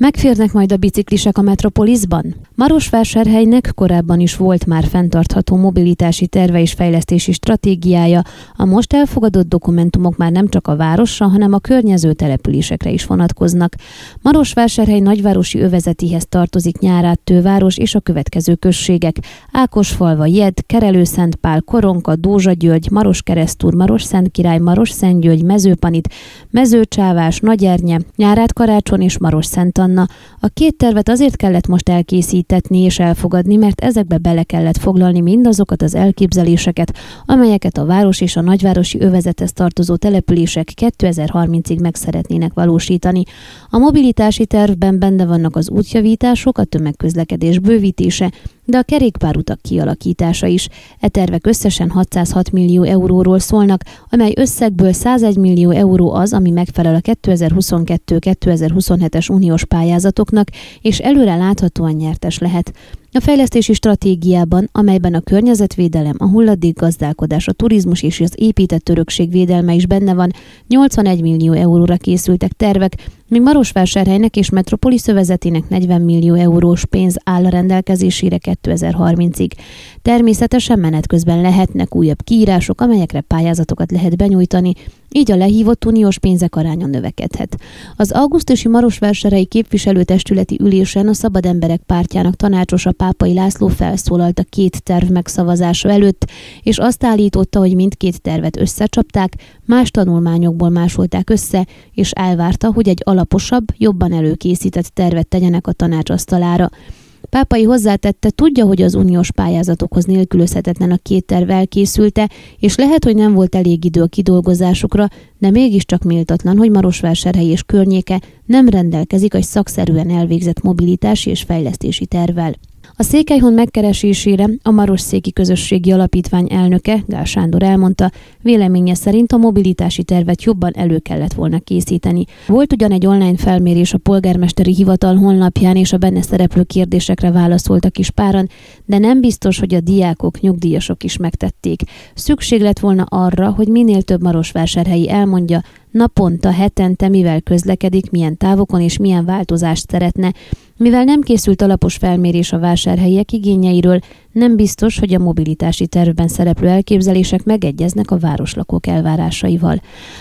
Megférnek majd a biciklisek a metropolisban? Marosvásárhelynek korábban is volt már fenntartható mobilitási terve és fejlesztési stratégiája. A most elfogadott dokumentumok már nem csak a városra, hanem a környező településekre is vonatkoznak. Marosvásárhely nagyvárosi övezetéhez tartozik Nyáráttőváros és a következő községek. Ákosfalva, Jed, Kerelőszentpál, Koronka, Dózsa György, Maros Keresztúr, Maros Szentkirály, Maros Szentgyörgy, Mezőpanit, Mezőcsávás, Nagyernye, Nyárát Karácson és Maros Szentan Anna. A két tervet azért kellett most elkészítetni és elfogadni, mert ezekbe bele kellett foglalni mindazokat az elképzeléseket, amelyeket a város és a nagyvárosi övezethez tartozó települések 2030-ig meg szeretnének valósítani. A mobilitási tervben benne vannak az útjavítások, a tömegközlekedés bővítése, de a kerékpárutak kialakítása is. E tervek összesen 606 millió euróról szólnak, amely összegből 101 millió euró az, ami megfelel a 2022-2027-es uniós pályázatoknak, és előre láthatóan nyertes lehet. A fejlesztési stratégiában, amelyben a környezetvédelem, a hulladékgazdálkodás, a turizmus és az épített örökség védelme is benne van, 81 millió euróra készültek tervek, míg Marosvásárhelynek és Metropolis Szövezetének 40 millió eurós pénz áll a rendelkezésére 2030-ig. Természetesen menet közben lehetnek újabb kiírások, amelyekre pályázatokat lehet benyújtani, így a lehívott uniós pénzek aránya növekedhet. Az augusztusi Marosvásárhelyi képviselőtestületi ülésen a Szabad Emberek pártjának tanácsosa Pápai László felszólalt a két terv megszavazása előtt, és azt állította, hogy mindkét tervet összecsapták, más tanulmányokból másolták össze, és elvárta, hogy egy alaposabb, jobban előkészített tervet tegyenek a tanácsasztalára. Pápai hozzátette, tudja, hogy az uniós pályázatokhoz nélkülözhetetlen a két terv elkészülte, és lehet, hogy nem volt elég idő a kidolgozásukra, de mégiscsak méltatlan, hogy Marosvásárhely és környéke nem rendelkezik egy szakszerűen elvégzett mobilitási és fejlesztési tervvel. A Székelyhon megkeresésére a Marosszéki Közösségi Alapítvány elnöke, Gál Sándor elmondta, véleménye szerint a mobilitási tervet jobban elő kellett volna készíteni. Volt ugyan egy online felmérés a polgármesteri hivatal honlapján, és a benne szereplő kérdésekre válaszoltak is páran, de nem biztos, hogy a diákok, nyugdíjasok is megtették. Szükség lett volna arra, hogy minél több marosvásárhelyi elmondja, naponta, hetente mivel közlekedik, milyen távokon és milyen változást szeretne. Mivel nem készült alapos felmérés a vásárhelyiek igényeiről, nem biztos, hogy a mobilitási tervben szereplő elképzelések megegyeznek a városlakók elvárásaival.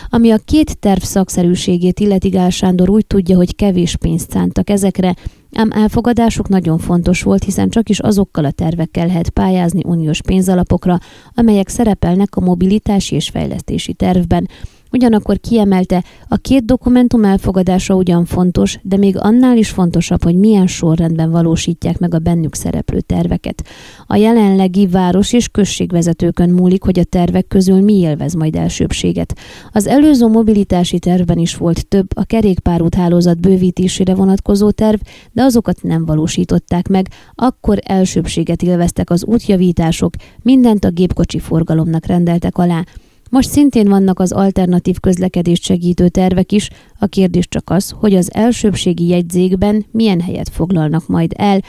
Ami a két terv szakszerűségét illeti Gál Sándor úgy tudja, hogy kevés pénzt szántak ezekre, ám elfogadásuk nagyon fontos volt, hiszen csak is azokkal a tervekkel lehet pályázni uniós pénzalapokra, amelyek szerepelnek a mobilitási és fejlesztési tervben, Ugyanakkor kiemelte, a két dokumentum elfogadása ugyan fontos, de még annál is fontosabb, hogy milyen sorrendben valósítják meg a bennük szereplő terveket. A jelenlegi város és községvezetőkön múlik, hogy a tervek közül mi élvez majd elsőbséget. Az előző mobilitási tervben is volt több a kerékpárút hálózat bővítésére vonatkozó terv, de azokat nem valósították meg, akkor elsőbséget élveztek az útjavítások, mindent a gépkocsi forgalomnak rendeltek alá. Most szintén vannak az alternatív közlekedést segítő tervek is, a kérdés csak az, hogy az elsőbségi jegyzékben milyen helyet foglalnak majd el,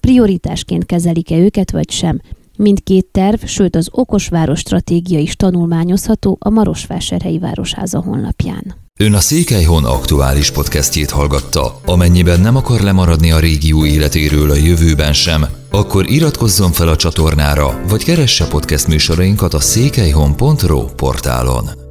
prioritásként kezelik-e őket vagy sem. Mindkét terv, sőt az okosváros stratégia is tanulmányozható a Marosvásárhelyi Városháza honlapján. Ön a Székelyhon aktuális podcastjét hallgatta. Amennyiben nem akar lemaradni a régió életéről a jövőben sem, akkor iratkozzon fel a csatornára, vagy keresse podcast műsorainkat a székelyhon.pro portálon.